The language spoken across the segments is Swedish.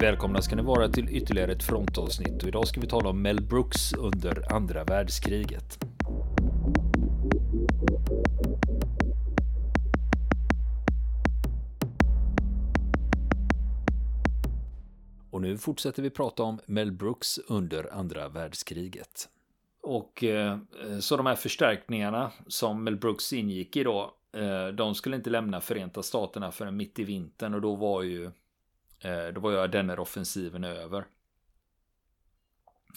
Välkomna ska ni vara till ytterligare ett frontavsnitt och idag ska vi tala om Mel Brooks under andra världskriget. Och nu fortsätter vi prata om Mel Brooks under andra världskriget. Och eh, så de här förstärkningarna som Mel Brooks ingick i då, eh, de skulle inte lämna Förenta Staterna förrän mitt i vintern och då var ju Eh, då var ju Ardenner-offensiven över.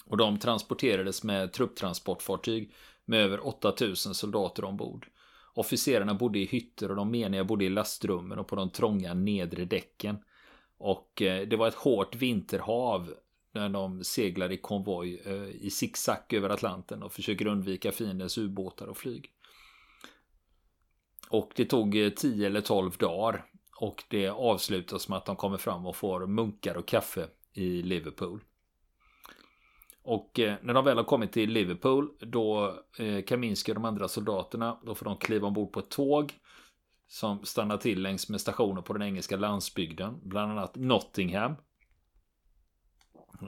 Och de transporterades med trupptransportfartyg med över 8000 soldater ombord. Officerarna bodde i hytter och de meniga bodde i lastrummen och på de trånga nedre däcken. Och eh, det var ett hårt vinterhav när de seglar i konvoj eh, i zigzag över Atlanten och försöker undvika fiendens ubåtar och flyg. Och det tog 10 eller 12 dagar och det avslutas med att de kommer fram och får munkar och kaffe i Liverpool. Och eh, när de väl har kommit till Liverpool då eh, Kaminski och de andra soldaterna då får de kliva ombord på ett tåg som stannar till längs med stationer på den engelska landsbygden. Bland annat Nottingham.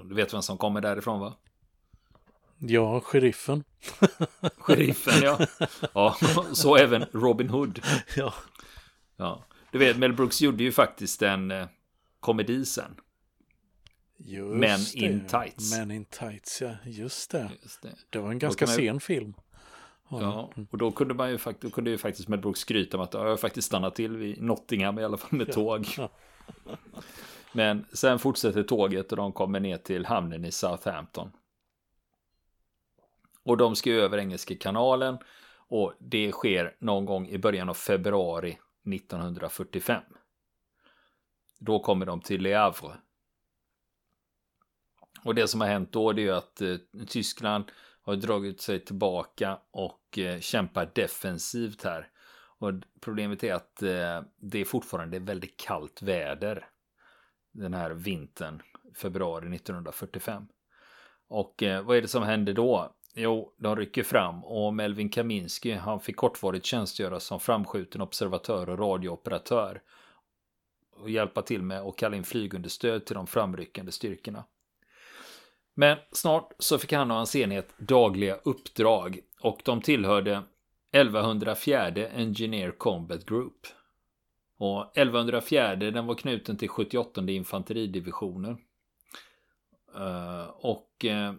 Du vet vem som kommer därifrån va? Ja, sheriffen. sheriffen ja. Ja, så även Robin Hood. Ja. Ja. Du vet, Mel Brooks gjorde ju faktiskt en eh, komedi sen. Just Men det. in tights. Men in tights, ja. Just det. Just det. Det var en ganska sen film. Ja, och då kunde man ju faktiskt, då kunde ju faktiskt Mel Brooks skryta om att "Ja, jag har faktiskt stannat till vid Nottingham i alla fall med tåg. Ja. Men sen fortsätter tåget och de kommer ner till hamnen i Southampton. Och de ska ju över Engelska kanalen och det sker någon gång i början av februari 1945. Då kommer de till Le Havre. Och det som har hänt då det är ju att eh, Tyskland har dragit sig tillbaka och eh, kämpar defensivt här. Och problemet är att eh, det är fortfarande väldigt kallt väder den här vintern, februari 1945. Och eh, vad är det som händer då? Jo, de rycker fram och Melvin Kaminski, han fick kortvarigt tjänstgöra som framskjuten observatör och radiooperatör. Och hjälpa till med att kalla in flygunderstöd till de framryckande styrkorna. Men snart så fick han och hans enhet dagliga uppdrag och de tillhörde 1104 Engineer Combat Group. Och 1104 den var knuten till 78 infanteridivisionen. Uh, och uh,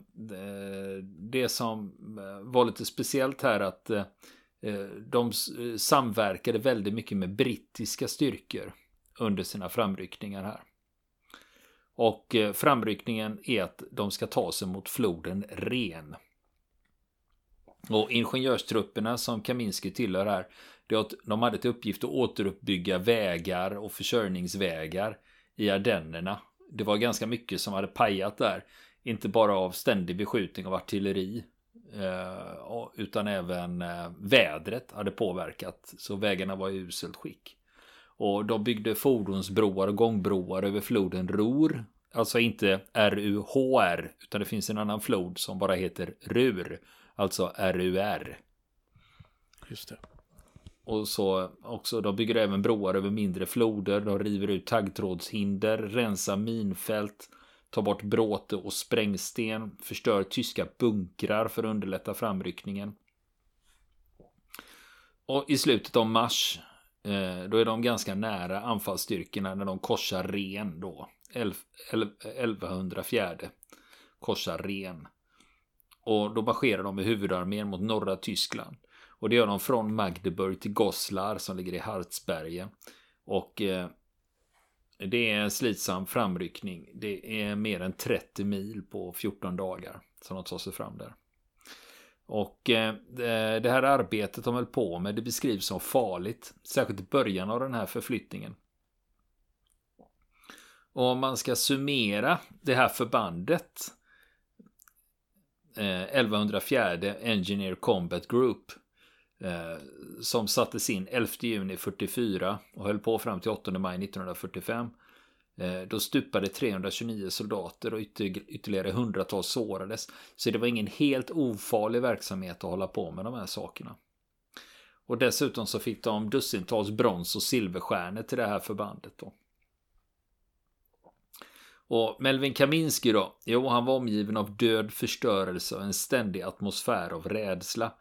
det som eh, var lite speciellt här att de samverkade väldigt mycket med brittiska styrkor under sina framryckningar här. Och framryckningen är att de ska ta sig mot floden Ren. Och ingenjörstrupperna som Kaminski tillhör här, de hade till uppgift att återuppbygga vägar och försörjningsvägar i Ardennerna. Det var ganska mycket som hade pajat där. Inte bara av ständig beskjutning av artilleri. Eh, utan även eh, vädret hade påverkat. Så vägarna var i uselt skick. Och de byggde fordonsbroar och gångbroar över floden Ror. Alltså inte Ruhr, Utan det finns en annan flod som bara heter Rur. Alltså RUR. Just det. Och så också, de bygger även broar över mindre floder. De river ut taggtrådshinder, rensar minfält, tar bort bråte och sprängsten, förstör tyska bunkrar för att underlätta framryckningen. Och i slutet av mars, eh, då är de ganska nära anfallsstyrkorna när de korsar Ren då. 1104 korsar Ren. Och då marscherar de med huvudarmén mot norra Tyskland. Och det gör de från Magdeburg till Goslar som ligger i Hartsbergen. Och eh, det är en slitsam framryckning. Det är mer än 30 mil på 14 dagar som de tar sig fram där. Och eh, eh, det här arbetet de höll på med det beskrivs som farligt. Särskilt i början av den här förflyttningen. Och om man ska summera det här förbandet eh, 1104 Engineer Combat Group Eh, som sattes in 11 juni 44 och höll på fram till 8 maj 1945. Eh, då stupade 329 soldater och ytterligare hundratals sårades. Så det var ingen helt ofarlig verksamhet att hålla på med de här sakerna. Och dessutom så fick de dussintals brons och silverstjärnor till det här förbandet då. Och Melvin Kaminski då? Jo, han var omgiven av död förstörelse och en ständig atmosfär av rädsla.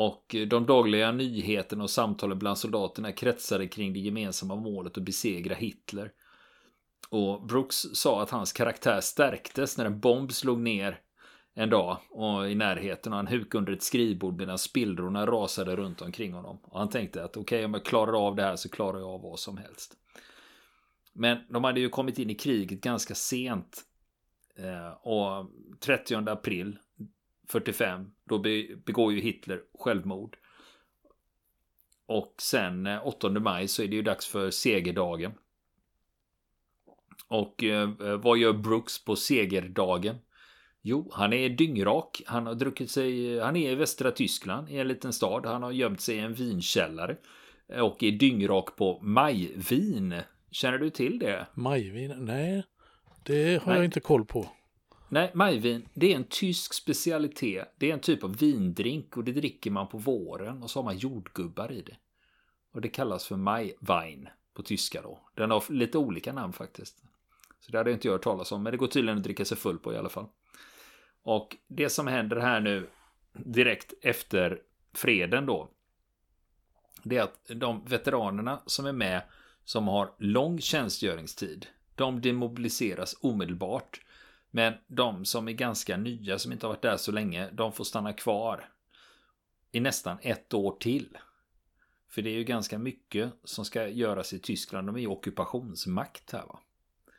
Och de dagliga nyheterna och samtalen bland soldaterna kretsade kring det gemensamma målet att besegra Hitler. Och Brooks sa att hans karaktär stärktes när en bomb slog ner en dag och i närheten och han hukade under ett skrivbord medan spillrorna rasade runt omkring honom. Och han tänkte att okej, okay, om jag klarar av det här så klarar jag av vad som helst. Men de hade ju kommit in i kriget ganska sent. Eh, och 30 april 45, då begår ju Hitler självmord. Och sen 8 eh, maj så är det ju dags för segerdagen. Och eh, vad gör Brooks på segerdagen? Jo, han är dyngrak. Han har druckit sig... Han är i västra Tyskland, i en liten stad. Han har gömt sig i en vinkällare. Och är dyngrak på majvin. Känner du till det? Majvin? Nej, det har Nej. jag inte koll på. Nej, majvin, det är en tysk specialitet. Det är en typ av vindrink och det dricker man på våren och så har man jordgubbar i det. Och det kallas för majwein på tyska då. Den har lite olika namn faktiskt. Så det hade jag inte hört talas om, men det går tydligen att dricka sig full på i alla fall. Och det som händer här nu direkt efter freden då. Det är att de veteranerna som är med som har lång tjänstgöringstid. De demobiliseras omedelbart. Men de som är ganska nya, som inte har varit där så länge, de får stanna kvar i nästan ett år till. För det är ju ganska mycket som ska göras i Tyskland. De är ju ockupationsmakt här va.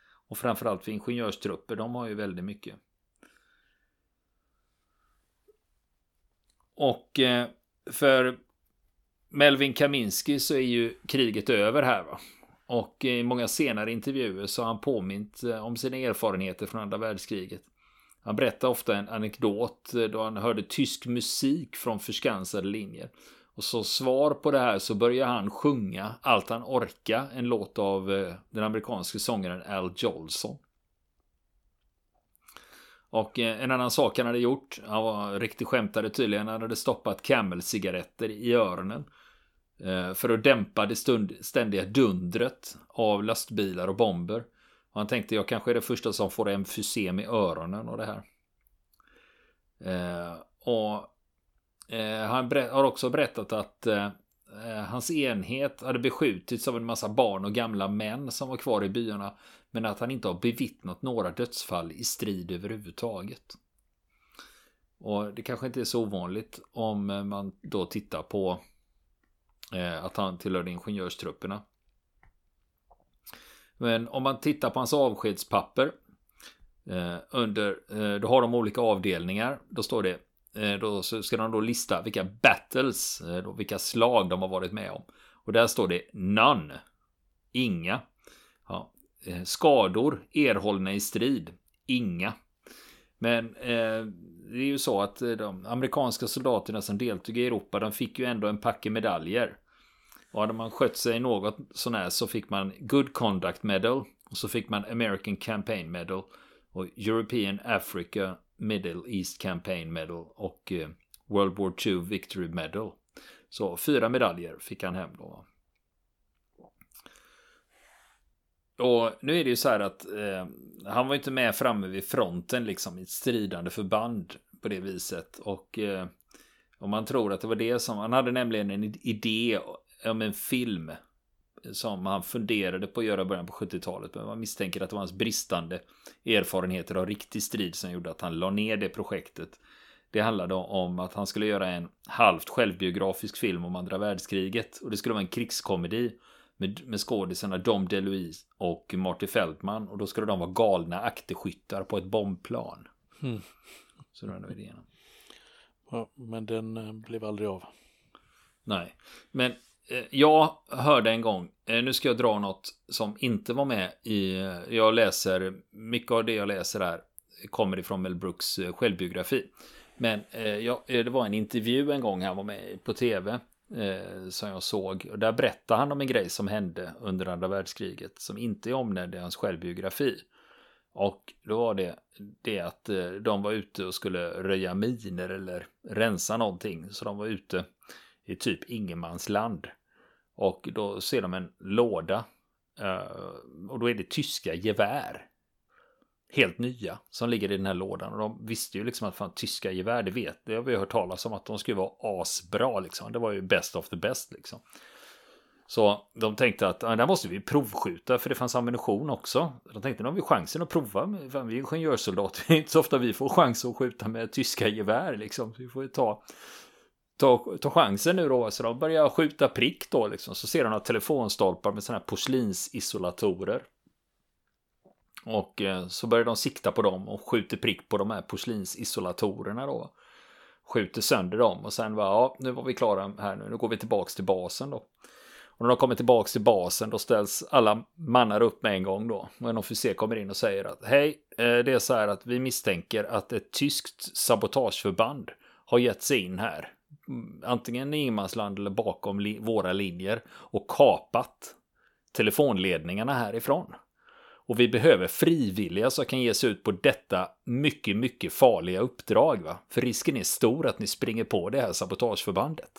Och framförallt för ingenjörstrupper, de har ju väldigt mycket. Och eh, för Melvin Kaminski så är ju kriget över här va. Och i många senare intervjuer så har han påmint eh, om sina erfarenheter från andra världskriget. Han berättar ofta en anekdot eh, då han hörde tysk musik från förskansade linjer. Och som svar på det här så börjar han sjunga allt han orkar, en låt av eh, den amerikanske sångaren Al Jolson. Och en annan sak han hade gjort, han var riktigt skämtare tydligen, han hade stoppat Camel-cigaretter i öronen. Eh, för att dämpa det stund, ständiga dundret av lastbilar och bomber. Och han tänkte jag kanske är det första som får emfysem i öronen och det här. Eh, och eh, han har också berättat att eh, eh, hans enhet hade beskjutits av en massa barn och gamla män som var kvar i byarna. Men att han inte har bevittnat några dödsfall i strid överhuvudtaget. Och det kanske inte är så ovanligt om man då tittar på Eh, att han tillhörde ingenjörstrupperna. Men om man tittar på hans avskedspapper. Eh, under, eh, då har de olika avdelningar. Då står det. Eh, då ska de då lista vilka battles, eh, då vilka slag de har varit med om. Och där står det none. Inga. Ja. Skador erhållna i strid. Inga. Men eh, det är ju så att eh, de amerikanska soldaterna som deltog i Europa, de fick ju ändå en packe medaljer. Och hade man skött sig något sånär så fick man Good Conduct Medal. Och så fick man American Campaign Medal. Och European Africa Middle East Campaign Medal. Och eh, World War II Victory Medal. Så fyra medaljer fick han hem då. Och nu är det ju så här att eh, han var inte med framme vid fronten liksom i ett stridande förband på det viset. Och eh, om man tror att det var det som, han hade nämligen en idé om en film som han funderade på att göra i början på 70-talet. Men man misstänker att det var hans bristande erfarenheter av riktig strid som gjorde att han la ner det projektet. Det handlade om att han skulle göra en halvt självbiografisk film om andra världskriget. Och det skulle vara en krigskomedi med, med skådisarna Dom DeLuise och Marty Feldman. Och då skulle de vara galna akterskyttar på ett bombplan. Mm. Så det var nog idén. Ja, men den eh, blev aldrig av. Nej, men Eh, jag hörde en gång, eh, nu ska jag dra något som inte var med i, eh, jag läser, mycket av det jag läser här kommer ifrån Mel Brooks självbiografi. Men ja, det var en intervju en gång han var med på tv Eh, som jag såg. Och där berättar han om en grej som hände under andra världskriget som inte är omnämnd i hans självbiografi. Och då var det det att eh, de var ute och skulle röja miner eller rensa någonting. Så de var ute i typ ingenmansland. Och då ser de en låda. Eh, och då är det tyska gevär helt nya som ligger i den här lådan. Och de visste ju liksom att fan, tyska gevär, det vet det har vi hört talas om att de skulle vara asbra liksom. Det var ju best of the best liksom. Så de tänkte att ja, där måste vi provskjuta för det fanns ammunition också. De tänkte nu har vi chansen att prova. Fan, vi är ingenjörssoldater. Det är inte så ofta vi får chans att skjuta med tyska gevär liksom. Så vi får ju ta, ta, ta chansen nu då. Så de börjar skjuta prick då liksom. Så ser de några telefonstolpar med sådana här porslinsisolatorer. Och eh, så börjar de sikta på dem och skjuter prick på de här porslinsisolatorerna då. Skjuter sönder dem och sen var ja, nu var vi klara här nu. Nu går vi tillbaks till basen då. Och när de kommer tillbaks till basen då ställs alla mannar upp med en gång då. Och en officer kommer in och säger att hej, eh, det är så här att vi misstänker att ett tyskt sabotageförband har gett sig in här. Mm, antingen i ingenmansland eller bakom li våra linjer och kapat telefonledningarna härifrån. Och vi behöver frivilliga som kan ge sig ut på detta mycket, mycket farliga uppdrag. Va? För risken är stor att ni springer på det här sabotageförbandet.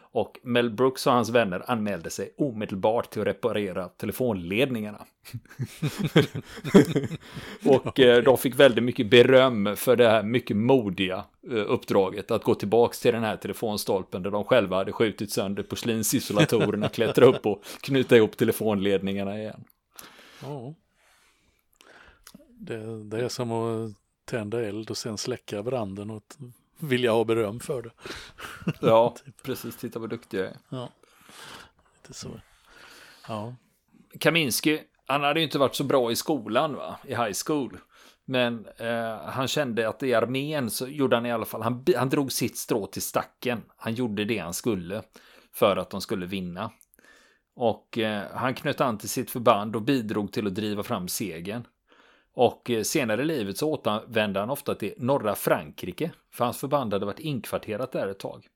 Och Mel Brooks och hans vänner anmälde sig omedelbart till att reparera telefonledningarna. och eh, de fick väldigt mycket beröm för det här mycket modiga eh, uppdraget att gå tillbaka till den här telefonstolpen där de själva hade skjutit sönder porslinsislatorerna, klättra upp och knyta ihop telefonledningarna igen. Ja. Det, det är som att tända eld och sen släcka branden och vill jag ha beröm för det. Ja, typ. precis. Titta vad duktig jag är. Ja, lite så. Ja. Kaminski, han hade ju inte varit så bra i skolan, va? I high school. Men eh, han kände att i armén så gjorde han i alla fall, han, han drog sitt strå till stacken. Han gjorde det han skulle för att de skulle vinna. Och eh, han knöt an till sitt förband och bidrog till att driva fram segern. Och eh, senare i livet så återvände han ofta till norra Frankrike, för hans förband hade varit inkvarterat där ett tag.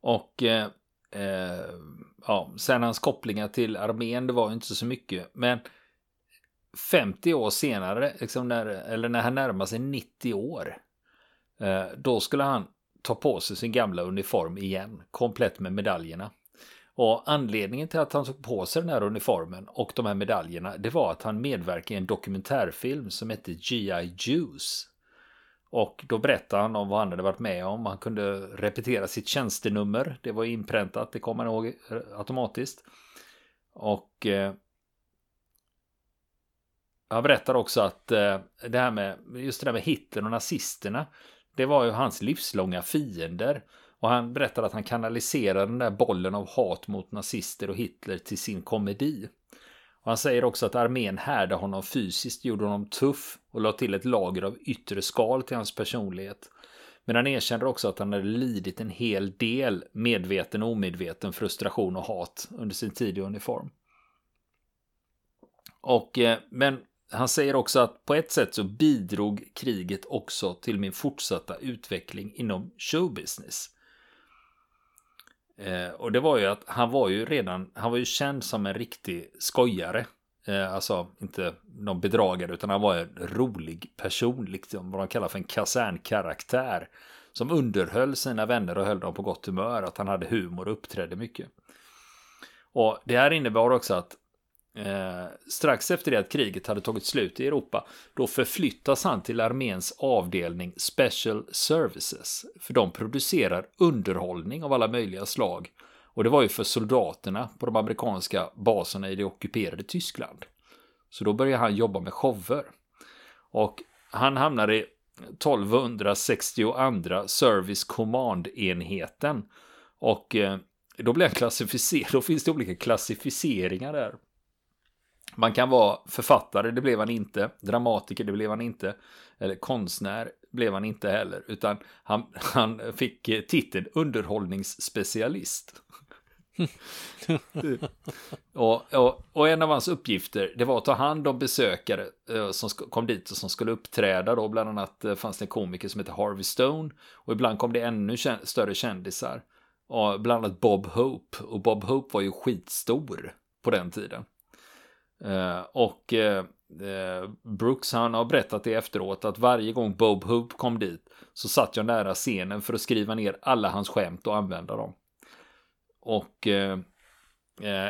Och eh, eh, ja, sen hans kopplingar till armén, det var inte så mycket, men 50 år senare, liksom när, eller när han närmar sig 90 år, eh, då skulle han ta på sig sin gamla uniform igen, komplett med medaljerna. Och anledningen till att han tog på sig den här uniformen och de här medaljerna, det var att han medverkade i en dokumentärfilm som hette G.I. Juice. Och då berättade han om vad han hade varit med om. Han kunde repetera sitt tjänstenummer. Det var inpräntat, det kommer man ihåg eh, automatiskt. Och eh, han berättar också att eh, det här med just det där med Hitler och nazisterna. Det var ju hans livslånga fiender. Och han berättar att han kanaliserar den där bollen av hat mot nazister och Hitler till sin komedi. Och han säger också att armén härde honom fysiskt, gjorde honom tuff och la till ett lager av yttre skal till hans personlighet. Men han erkänner också att han hade lidit en hel del medveten och omedveten frustration och hat under sin tid i uniform. Och, eh, men han säger också att på ett sätt så bidrog kriget också till min fortsatta utveckling inom showbusiness. Eh, och det var ju att han var ju redan, han var ju känd som en riktig skojare. Eh, alltså inte någon bedragare utan han var en rolig person, liksom vad de kallar för en kasernkaraktär. Som underhöll sina vänner och höll dem på gott humör, att han hade humor och uppträdde mycket. Och det här innebar också att Eh, strax efter det att kriget hade tagit slut i Europa, då förflyttas han till arméns avdelning Special Services. För de producerar underhållning av alla möjliga slag. Och det var ju för soldaterna på de amerikanska baserna i det ockuperade Tyskland. Så då började han jobba med shower. Och han hamnade i 1262 Service Command-enheten. Och eh, då blir han klassificerad, då finns det olika klassificeringar där. Man kan vara författare, det blev han inte. Dramatiker, det blev han inte. Eller konstnär blev han inte heller. Utan han, han fick eh, titeln underhållningsspecialist. och, och, och, en av hans uppgifter det var att ta hand om besökare eh, som kom dit och som skulle uppträda då bland annat eh, fanns det en komiker som hette Harvey Stone och ibland kom det ännu kän större kändisar och bland annat Bob Hope och Bob Hope var ju skitstor på den tiden Eh, och eh, eh, Brooks han har berättat det efteråt att varje gång Bob Hope kom dit så satt jag nära scenen för att skriva ner alla hans skämt och använda dem. Och eh,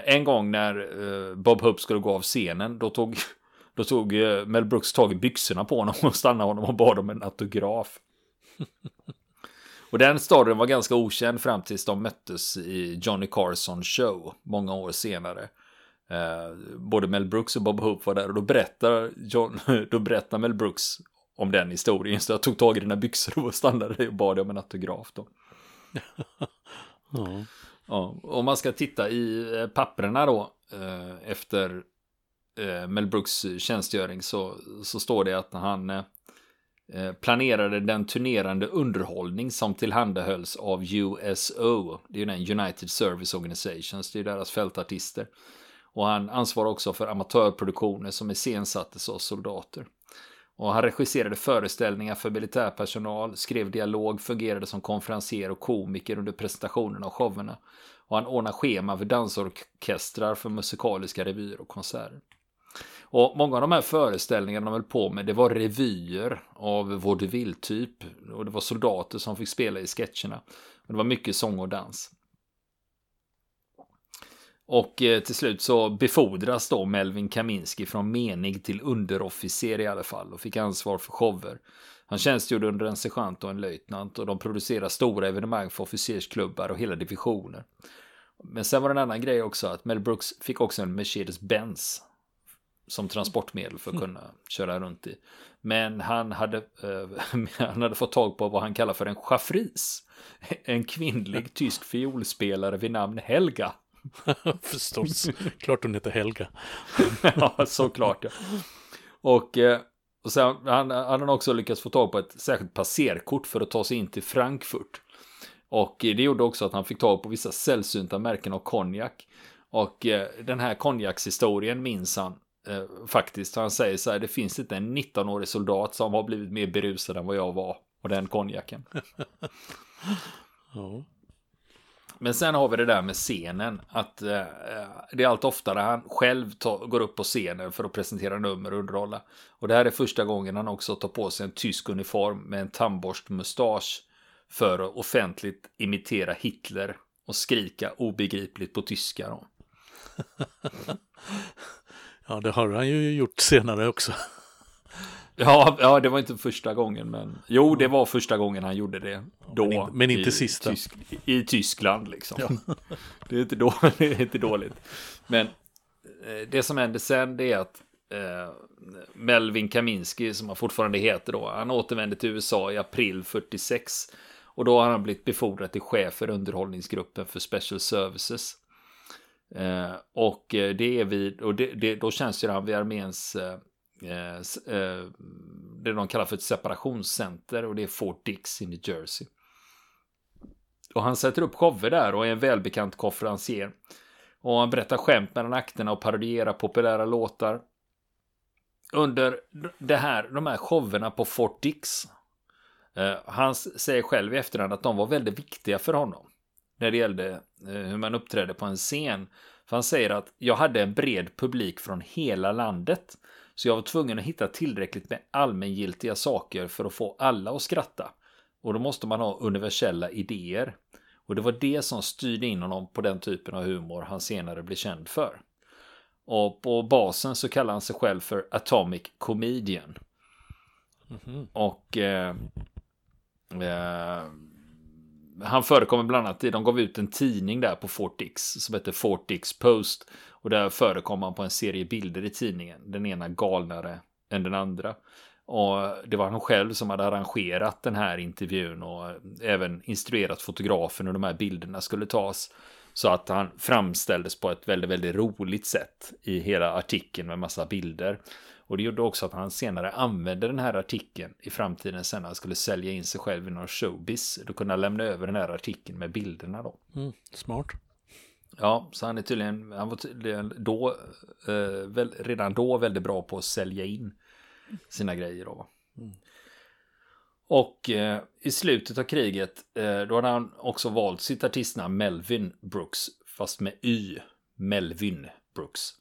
en gång när Bob Hope skulle gå av scenen då tog Då tog eh, Mel Brooks tag i byxorna på honom och stannade honom och bad om en autograf. Och den storyn var ganska okänd fram tills de möttes i Johnny Carson show många år senare. Eh, både Mel Brooks och Bob Hope var där och då berättar, John, då berättar Mel Brooks om den historien. Så jag tog tag i dina byxor och stannade och bad om en autograf då. ja. ja. Om man ska titta i eh, papperna då eh, efter eh, Mel Brooks tjänstgöring så, så står det att han eh, Eh, planerade den turnerande underhållning som tillhandahölls av USO. Det är ju den United Service Organizations, det är deras fältartister. Och han ansvarade också för amatörproduktioner som iscensattes av soldater. Och han regisserade föreställningar för militärpersonal, skrev dialog, fungerade som konferencier och komiker under presentationerna och showerna. Och han ordnade schema för dansorkestrar för musikaliska revyer och konserter. Och många av de här föreställningarna de höll på med, det var revyer av vaudeville-typ. Och det var soldater som fick spela i sketcherna. Och det var mycket sång och dans. Och eh, till slut så befordras då Melvin Kaminski från menig till underofficer i alla fall och fick ansvar för shower. Han tjänstgjorde under en sergeant och en löjtnant och de producerade stora evenemang för officersklubbar och hela divisioner. Men sen var det en annan grej också att Mel Brooks fick också en Mercedes-Benz som transportmedel för att kunna mm. köra runt i. Men han hade, eh, han hade fått tag på vad han kallar för en chaffris. En kvinnlig tysk fiolspelare vid namn Helga. Förstås, klart hon heter Helga. ja, såklart ja. Och, eh, och sen han, han har också lyckats få tag på ett särskilt passerkort för att ta sig in till Frankfurt. Och det gjorde också att han fick tag på vissa sällsynta märken av konjak. Och eh, den här konjakshistorien minns han Eh, faktiskt. Han säger så här, det finns inte en 19-årig soldat som har blivit mer berusad än vad jag var. Och den konjaken. ja. Men sen har vi det där med scenen. Att eh, eh det är allt oftare han själv tar, går upp på scenen för att presentera nummer och underhålla. Och det här är första gången han också tar på sig en tysk uniform med en tandborstmustasch. För att offentligt imitera Hitler och skrika obegripligt på tyska. Då. Ja, det har han ju gjort senare också. Ja, ja, det var inte första gången, men jo, det var första gången han gjorde det. Då, men, in, men inte i sista. Tysk, I Tyskland liksom. Ja. Det, är inte då, det är inte dåligt. Men eh, det som hände sen det är att eh, Melvin Kaminski, som han fortfarande heter då, han återvände till USA i april 46. Och då har han blivit befordrad till chef för underhållningsgruppen för Special Services. Eh, och eh, det är vid, och det, det, då tjänstgör han vid arméns eh, Eh, eh, det de kallar för ett separationscenter och det är Fort Dix i New Jersey. Och han sätter upp shower där och är en välbekant konferencier. Och han berättar skämt mellan akterna och parodierar populära låtar. Under det här, de här showerna på Fort Dix. Eh, han säger själv i efterhand att de var väldigt viktiga för honom när det gällde hur man uppträdde på en scen. För han säger att jag hade en bred publik från hela landet. Så jag var tvungen att hitta tillräckligt med allmängiltiga saker för att få alla att skratta. Och då måste man ha universella idéer. Och det var det som styrde in honom på den typen av humor han senare blev känd för. Och på basen så kallar han sig själv för Atomic Comedian. Mm -hmm. Och eh, eh, han förekommer bland annat i, de gav ut en tidning där på Fort Dix som heter Fort Dix Post. Och där förekom han på en serie bilder i tidningen. Den ena galnare än den andra. Och det var han själv som hade arrangerat den här intervjun och även instruerat fotografen hur de här bilderna skulle tas. Så att han framställdes på ett väldigt, väldigt roligt sätt i hela artikeln med massa bilder. Och det gjorde också att han senare använde den här artikeln i framtiden sen när han skulle sälja in sig själv i någon showbiz. Då kunde han lämna över den här artikeln med bilderna då. Mm, smart. Ja, så han är tydligen, han var tydligen då, eh, väl, redan då väldigt bra på att sälja in sina grejer då. Mm. Och eh, i slutet av kriget, eh, då hade han också valt sitt artistnamn Melvin Brooks, fast med Y. Melvin Brooks.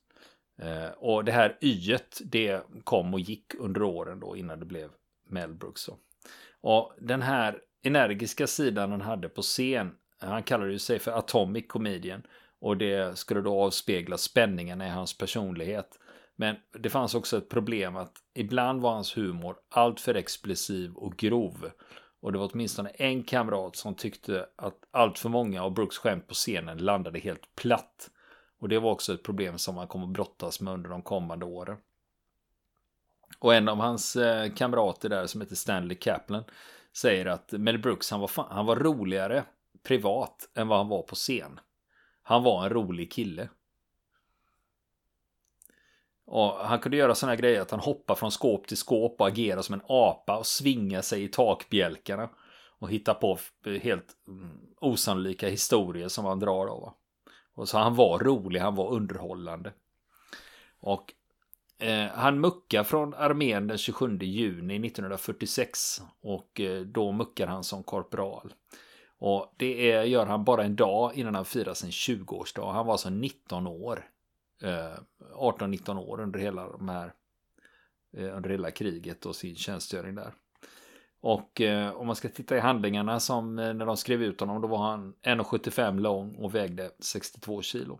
Eh, och det här y det kom och gick under åren då innan det blev Mel Brooks. Och den här energiska sidan han hade på scen, han kallade ju sig för Atomic Comedian. Och det skulle då avspegla spänningen i hans personlighet. Men det fanns också ett problem att ibland var hans humor alltför explosiv och grov. Och det var åtminstone en kamrat som tyckte att allt för många av Brooks skämt på scenen landade helt platt. Och det var också ett problem som han kom att brottas med under de kommande åren. Och en av hans eh, kamrater där som heter Stanley Kaplan säger att Mel Brooks han var, fan, han var roligare privat än vad han var på scen. Han var en rolig kille. Och han kunde göra sådana grejer att han hoppar från skåp till skåp och agerar som en apa och svingar sig i takbjälkarna. Och hittar på eh, helt mm, osannolika historier som han drar av. Och så han var rolig, han var underhållande. Och eh, han muckar från armén den 27 juni 1946. Och eh, då muckar han som korpral. Och det är, gör han bara en dag innan han firar sin 20-årsdag. Han var alltså 19 år. Eh, 18-19 år under hela de här eh, under hela kriget och sin tjänstgöring där. Och eh, om man ska titta i handlingarna som eh, när de skrev ut honom då var han 1,75 lång och vägde 62 kilo.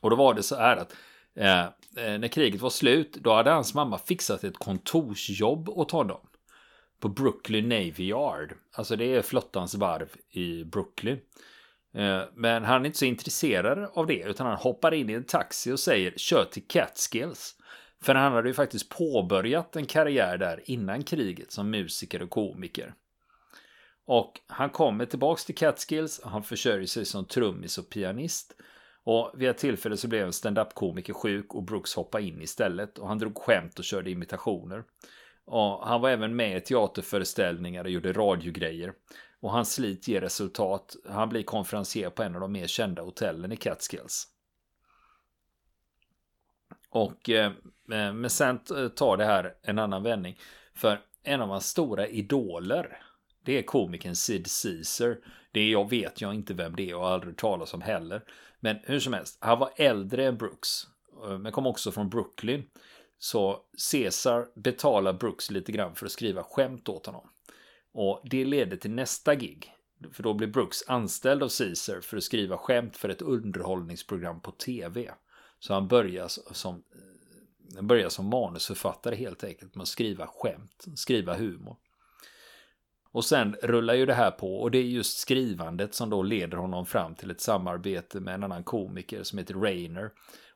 Och då var det så här att eh, eh, när kriget var slut då hade hans mamma fixat ett kontorsjobb åt honom. På Brooklyn Navy Yard. Alltså det är flottans varv i Brooklyn. Eh, men han är inte så intresserad av det utan han hoppar in i en taxi och säger kör till Catskills. För han hade ju faktiskt påbörjat en karriär där innan kriget som musiker och komiker. Och han kommer tillbaks till Catskills, han försörjer sig som trummis och pianist. Och vid ett tillfälle så blev en stand-up-komiker sjuk och Brooks hoppade in istället och han drog skämt och körde imitationer. Och han var även med i teaterföreställningar och gjorde radiogrejer. Och hans slit ger resultat. Han blir konferencier på en av de mer kända hotellen i Catskills. Och eh, men sen eh, tar det här en annan vändning. För en av hans stora idoler det är komikern Sid Caesar. Det jag vet jag inte vem det är och har aldrig talas om heller. Men hur som helst, han var äldre än Brooks. Eh, men kom också från Brooklyn. Så Caesar betalar Brooks lite grann för att skriva skämt åt honom. Och det leder till nästa gig. För då blir Brooks anställd av Caesar för att skriva skämt för ett underhållningsprogram på tv. Så han börjar som, eh, han börjar som manusförfattare helt enkelt med att skriva skämt, skriva humor. Och sen rullar ju det här på och det är just skrivandet som då leder honom fram till ett samarbete med en annan komiker som heter Rainer.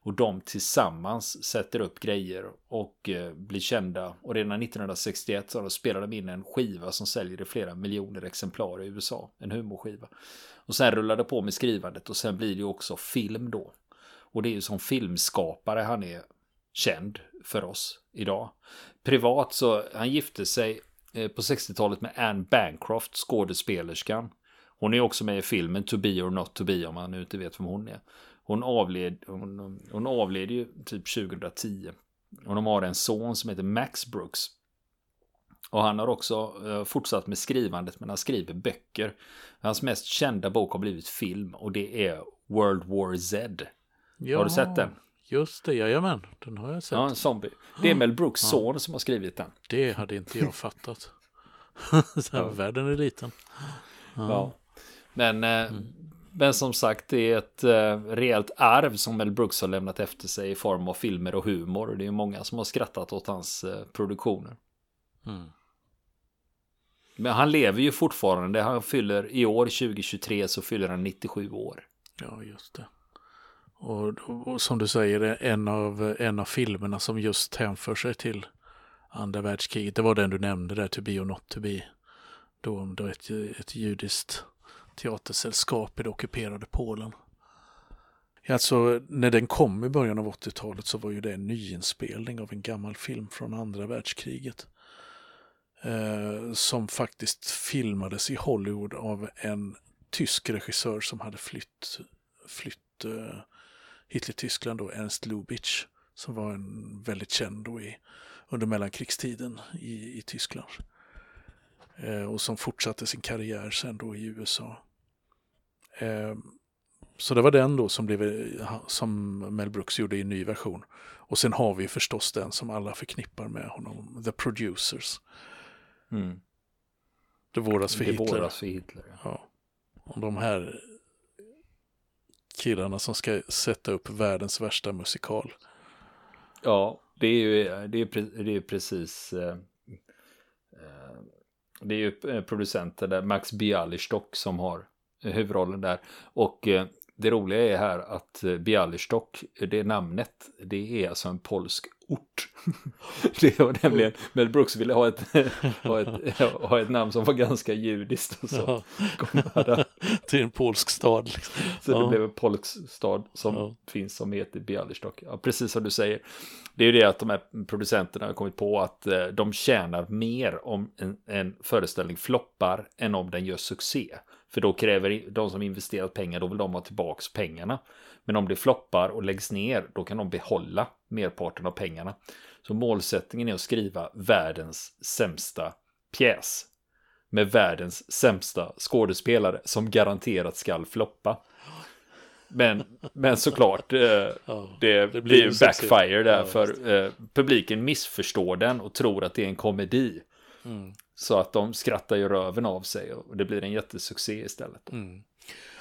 Och de tillsammans sätter upp grejer och eh, blir kända. Och redan 1961 så spelar de in en skiva som säljer i flera miljoner exemplar i USA. En humorskiva. Och sen rullar det på med skrivandet och sen blir det ju också film då. Och det är ju som filmskapare han är känd för oss idag. Privat så han gifte sig eh, på 60-talet med Anne Bancroft, skådespelerskan. Hon är också med i filmen To Be or Not To Be om man nu inte vet vem hon är. Hon avled, hon, hon avled ju typ 2010. Och de har en son som heter Max Brooks. Och han har också eh, fortsatt med skrivandet men han skriver böcker. Hans mest kända bok har blivit film och det är World War Z. Ja, har du sett den? Just det, jajamän, den har jag sett. Ja, en zombie. Det är Mel Brooks ja. son som har skrivit den. Det hade inte jag fattat. ja. Världen är liten. Ja. ja. Men eh, mm. Men som sagt, det är ett eh, rejält arv som Mel Brooks har lämnat efter sig i form av filmer och humor. Och det är många som har skrattat åt hans eh, produktioner. Mm. Men han lever ju fortfarande. Han fyller i år 2023 så fyller han 97 år. Ja, just det. Och, och, som du säger, en av, en av filmerna som just hänför sig till andra världskriget, det var den du nämnde där, To be or not to be. Då, då ett, ett judiskt teatersällskap i det ockuperade Polen. Alltså, när den kom i början av 80-talet så var ju det en nyinspelning av en gammal film från andra världskriget. Eh, som faktiskt filmades i Hollywood av en tysk regissör som hade flytt, flytt eh, hit till Tyskland då, Ernst Lubitsch, som var en väldigt känd då i, under mellankrigstiden i, i Tyskland. Eh, och som fortsatte sin karriär sen då i USA. Eh, så det var den då som, blev, som Mel Brooks gjorde i en ny version. Och sen har vi förstås den som alla förknippar med honom, The Producers. Mm. Det våras för det Hitler. Våras för Hitler ja. Och de här killarna som ska sätta upp världens värsta musikal. Ja, det är ju det är, det är precis. Eh, eh det är ju eh, producenten där Max Bialystock som har huvudrollen där. Och eh, det roliga är här att Bialystok, det namnet, det är alltså en polsk ort. det var nämligen, Mel Brooks ville ha ett, ha ett, ha ett namn som var ganska judiskt och så. Ja. Till en polsk stad. Liksom. Så ja. det blev en polsk stad som ja. finns som heter Bialystok. Ja, precis som du säger. Det är ju det att de här producenterna har kommit på att eh, de tjänar mer om en, en föreställning floppar än om den gör succé. För då kräver de som investerat pengar, då vill de ha tillbaka pengarna. Men om det floppar och läggs ner, då kan de behålla merparten av pengarna. Så målsättningen är att skriva världens sämsta pjäs. Med världens sämsta skådespelare som garanterat skall floppa. Men, men såklart, eh, ja, det, det blir backfire där ja, för eh, publiken missförstår den och tror att det är en komedi. Mm. Så att de skrattar ju röven av sig och det blir en jättesuccé istället. Mm.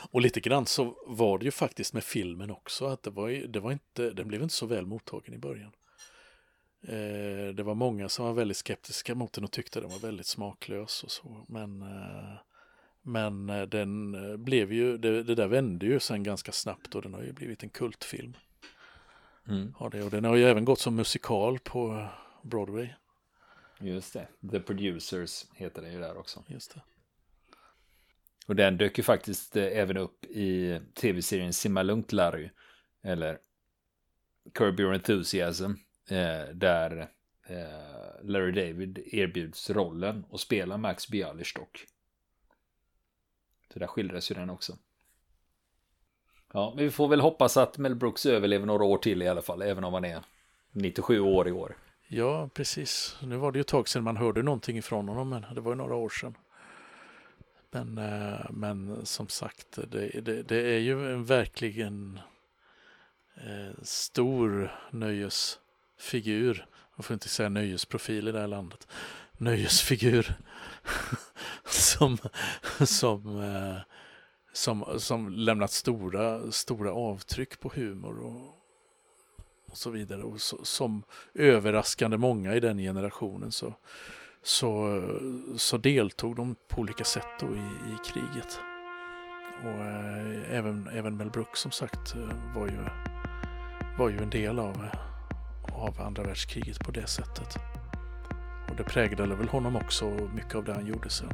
Och lite grann så var det ju faktiskt med filmen också, att det var, det var inte, den blev inte så väl mottagen i början. Eh, det var många som var väldigt skeptiska mot den och tyckte den var väldigt smaklös och så, men eh, men eh, den eh, blev ju, det, det, där vände ju sen ganska snabbt och den har ju blivit en kultfilm. Mm. Har det, och den har ju även gått som musikal på Broadway. Just det, The Producers heter det ju där också. Just det. Och den dök ju faktiskt eh, även upp i tv-serien Simma lugnt Larry. Eller Curb Your Enthusiasm. Eh, där eh, Larry David erbjuds rollen att spela Max Bialystock. Så där skildras ju den också. Ja, men vi får väl hoppas att Mel Brooks överlever några år till i alla fall, även om han är 97 år i år. Ja, precis. Nu var det ju ett tag sedan man hörde någonting ifrån honom, men det var ju några år sedan. Men, eh, men som sagt, det, det, det är ju en verkligen eh, stor nöjesfigur. Man får inte säga nöjesprofil i det här landet. Nöjesfigur som, som, eh, som, som lämnat stora, stora avtryck på humor och, och så vidare. Och så, som överraskande många i den generationen så, så, så deltog de på olika sätt då i, i kriget. Och eh, även, även Mel Brooks som sagt eh, var ju, var ju en del av, av andra världskriget på det sättet. Och det präglade väl honom också mycket av det han gjorde sen.